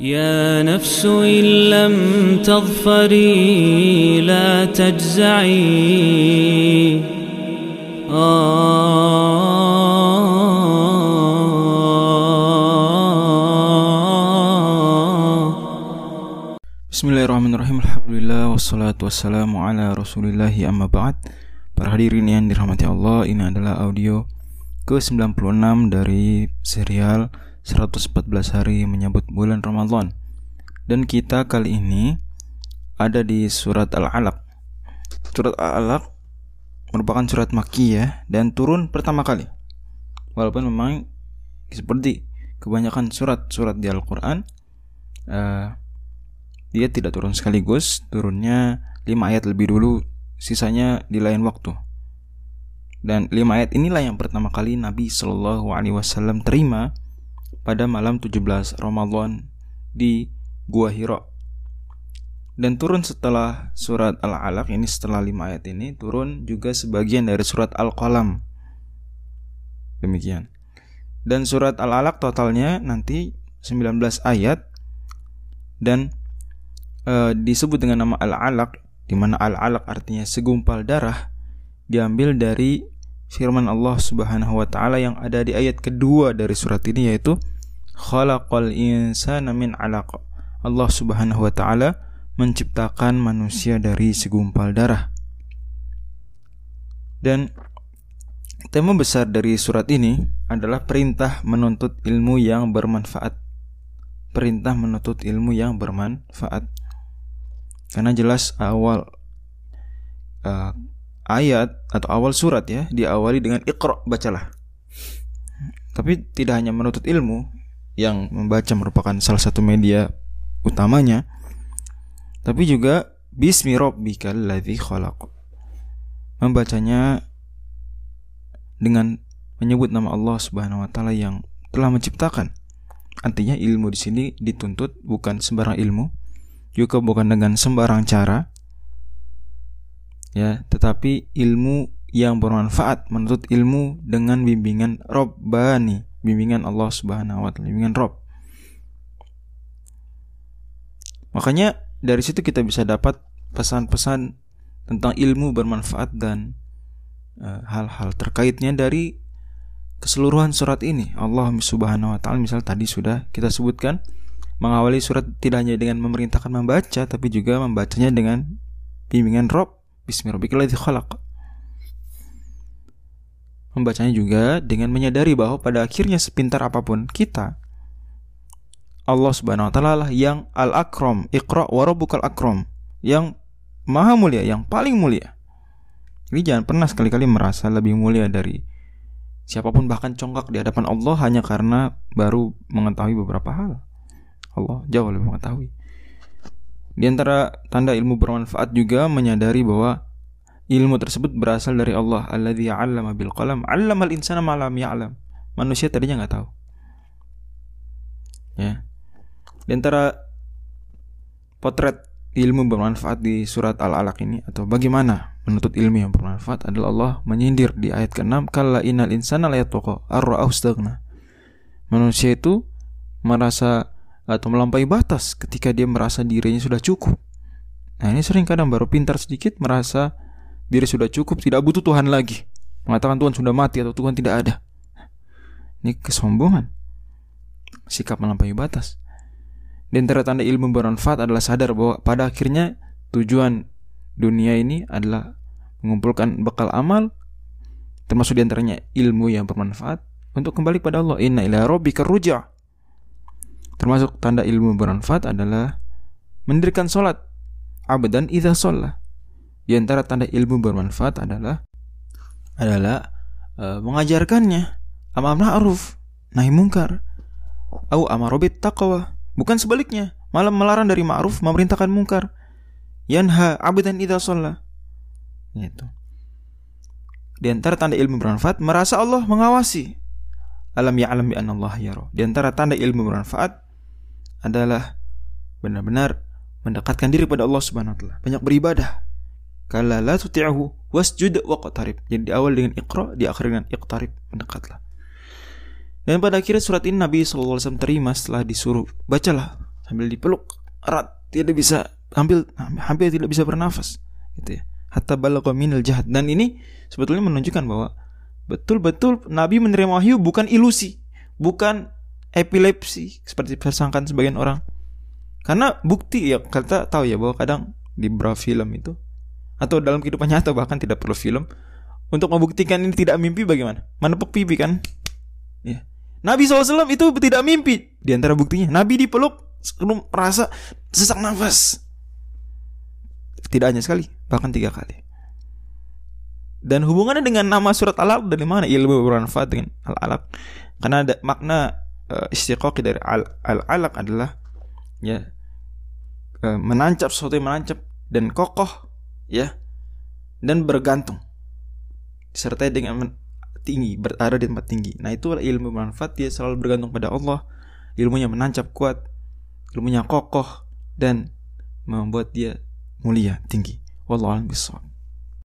يا نفس إن لم تظفري لا تجزعي Bismillahirrahmanirrahim Alhamdulillah Wassalatu wassalamu ala rasulillahi amma ba'd Para hadirin yang dirahmati Allah Ini adalah audio ke-96 dari serial 114 hari menyambut bulan Ramadan. Dan kita kali ini ada di surat Al-Alaq. Surat Al-Alaq merupakan surat Makkiyah dan turun pertama kali. Walaupun memang seperti kebanyakan surat-surat di Al-Quran uh, dia tidak turun sekaligus, turunnya 5 ayat lebih dulu, sisanya di lain waktu. Dan 5 ayat inilah yang pertama kali Nabi Shallallahu alaihi wasallam terima pada malam 17 Ramadan di Gua Hira. Dan turun setelah surat Al-Alaq ini setelah 5 ayat ini turun juga sebagian dari surat Al-Qalam. Demikian. Dan surat Al-Alaq totalnya nanti 19 ayat dan uh, disebut dengan nama al-alaq di mana al-alaq artinya segumpal darah diambil dari firman Allah Subhanahu wa taala yang ada di ayat kedua dari surat ini yaitu khalaqal insana min 'alaq. Allah Subhanahu wa taala menciptakan manusia dari segumpal darah. Dan tema besar dari surat ini adalah perintah menuntut ilmu yang bermanfaat. Perintah menuntut ilmu yang bermanfaat karena jelas awal uh, ayat atau awal surat ya diawali dengan ikhra bacalah. Tapi tidak hanya menuntut ilmu yang membaca merupakan salah satu media utamanya tapi juga bismi rabbikal ladzi khalaq. Membacanya dengan menyebut nama Allah Subhanahu wa taala yang telah menciptakan. Artinya ilmu di sini dituntut bukan sembarang ilmu juga bukan dengan sembarang cara ya tetapi ilmu yang bermanfaat menuntut ilmu dengan bimbingan Robbani bimbingan Allah Subhanahu wa taala bimbingan Rob. Makanya dari situ kita bisa dapat pesan-pesan tentang ilmu bermanfaat dan eh, hal-hal uh, terkaitnya dari keseluruhan surat ini. Allah Subhanahu wa taala misal tadi sudah kita sebutkan mengawali surat tidak hanya dengan memerintahkan membaca tapi juga membacanya dengan bimbingan Rob Bismillahirrahmanirrahim khalaq. Membacanya juga dengan menyadari bahwa pada akhirnya sepintar apa pun kita Allah Subhanahu wa taala lah yang al-akram iqra wa rabbukal akram yang maha mulia yang paling mulia. Jadi jangan pernah sekali-kali merasa lebih mulia dari siapa pun bahkan congkak di hadapan Allah hanya karena baru mengetahui beberapa hal. Allah jauh lebih mengetahui. Di antara tanda ilmu bermanfaat juga menyadari bahwa ilmu tersebut berasal dari Allah alladzi 'allama bil qalam 'allamal insana ma lam ya'lam. Manusia tadinya nggak tahu. Ya. Di antara potret ilmu bermanfaat di surat Al-Alaq ini atau bagaimana menuntut ilmu yang bermanfaat adalah Allah menyindir di ayat ke-6 kalla innal insana la ar-ra'ahu Manusia itu merasa atau melampaui batas ketika dia merasa dirinya sudah cukup. Nah ini sering kadang baru pintar sedikit merasa diri sudah cukup tidak butuh Tuhan lagi. Mengatakan Tuhan sudah mati atau Tuhan tidak ada. Ini kesombongan. Sikap melampaui batas. di antara tanda ilmu bermanfaat adalah sadar bahwa pada akhirnya tujuan dunia ini adalah mengumpulkan bekal amal termasuk di antaranya ilmu yang bermanfaat untuk kembali pada Allah. Inna ila rabbika ruj'a. Termasuk tanda ilmu bermanfaat adalah mendirikan sholat abadan idha sholat. Di antara tanda ilmu bermanfaat adalah adalah uh, mengajarkannya. Amar ma'ruf nahi mungkar. Au amarobit taqwa. Bukan sebaliknya. Malah melarang dari ma'ruf memerintahkan mungkar. Yanha abadan idha sholat. Itu di antara tanda ilmu bermanfaat merasa Allah mengawasi. Alam ya alam bi Allah yaro di antara tanda ilmu bermanfaat adalah benar-benar mendekatkan diri pada Allah Subhanahu wa taala, banyak beribadah. Kala la tuti'ahu wasjud waqtarib. Jadi di awal dengan iqra, di akhir dengan iqtarib, mendekatlah. Dan pada akhirnya surat ini Nabi SAW terima setelah disuruh bacalah sambil dipeluk erat tidak bisa hampir hampir tidak bisa bernafas gitu ya hatta balagha minal jahat dan ini sebetulnya menunjukkan bahwa betul-betul Nabi menerima wahyu bukan ilusi bukan epilepsi seperti tersangkan sebagian orang. Karena bukti ya kita tahu ya bahwa kadang di beberapa film itu atau dalam kehidupan nyata bahkan tidak perlu film untuk membuktikan ini tidak mimpi bagaimana? Menepuk pipi kan? Ya Nabi SAW itu tidak mimpi. Di antara buktinya Nabi dipeluk sebelum merasa sesak nafas. Tidak hanya sekali bahkan tiga kali. Dan hubungannya dengan nama surat al-alaq dari mana? Ilmu bermanfaat dengan al-alaq. Karena ada makna uh, istiqoqi dari al-alaq adalah ya Eh, menancap sesuatu yang menancap dan kokoh ya dan bergantung. Disertai dengan tinggi berada di tempat tinggi. Nah itu ilmu manfaat. Dia selalu bergantung pada Allah. Ilmunya menancap kuat ilmunya kokoh dan membuat dia mulia tinggi. Wallahu a'lam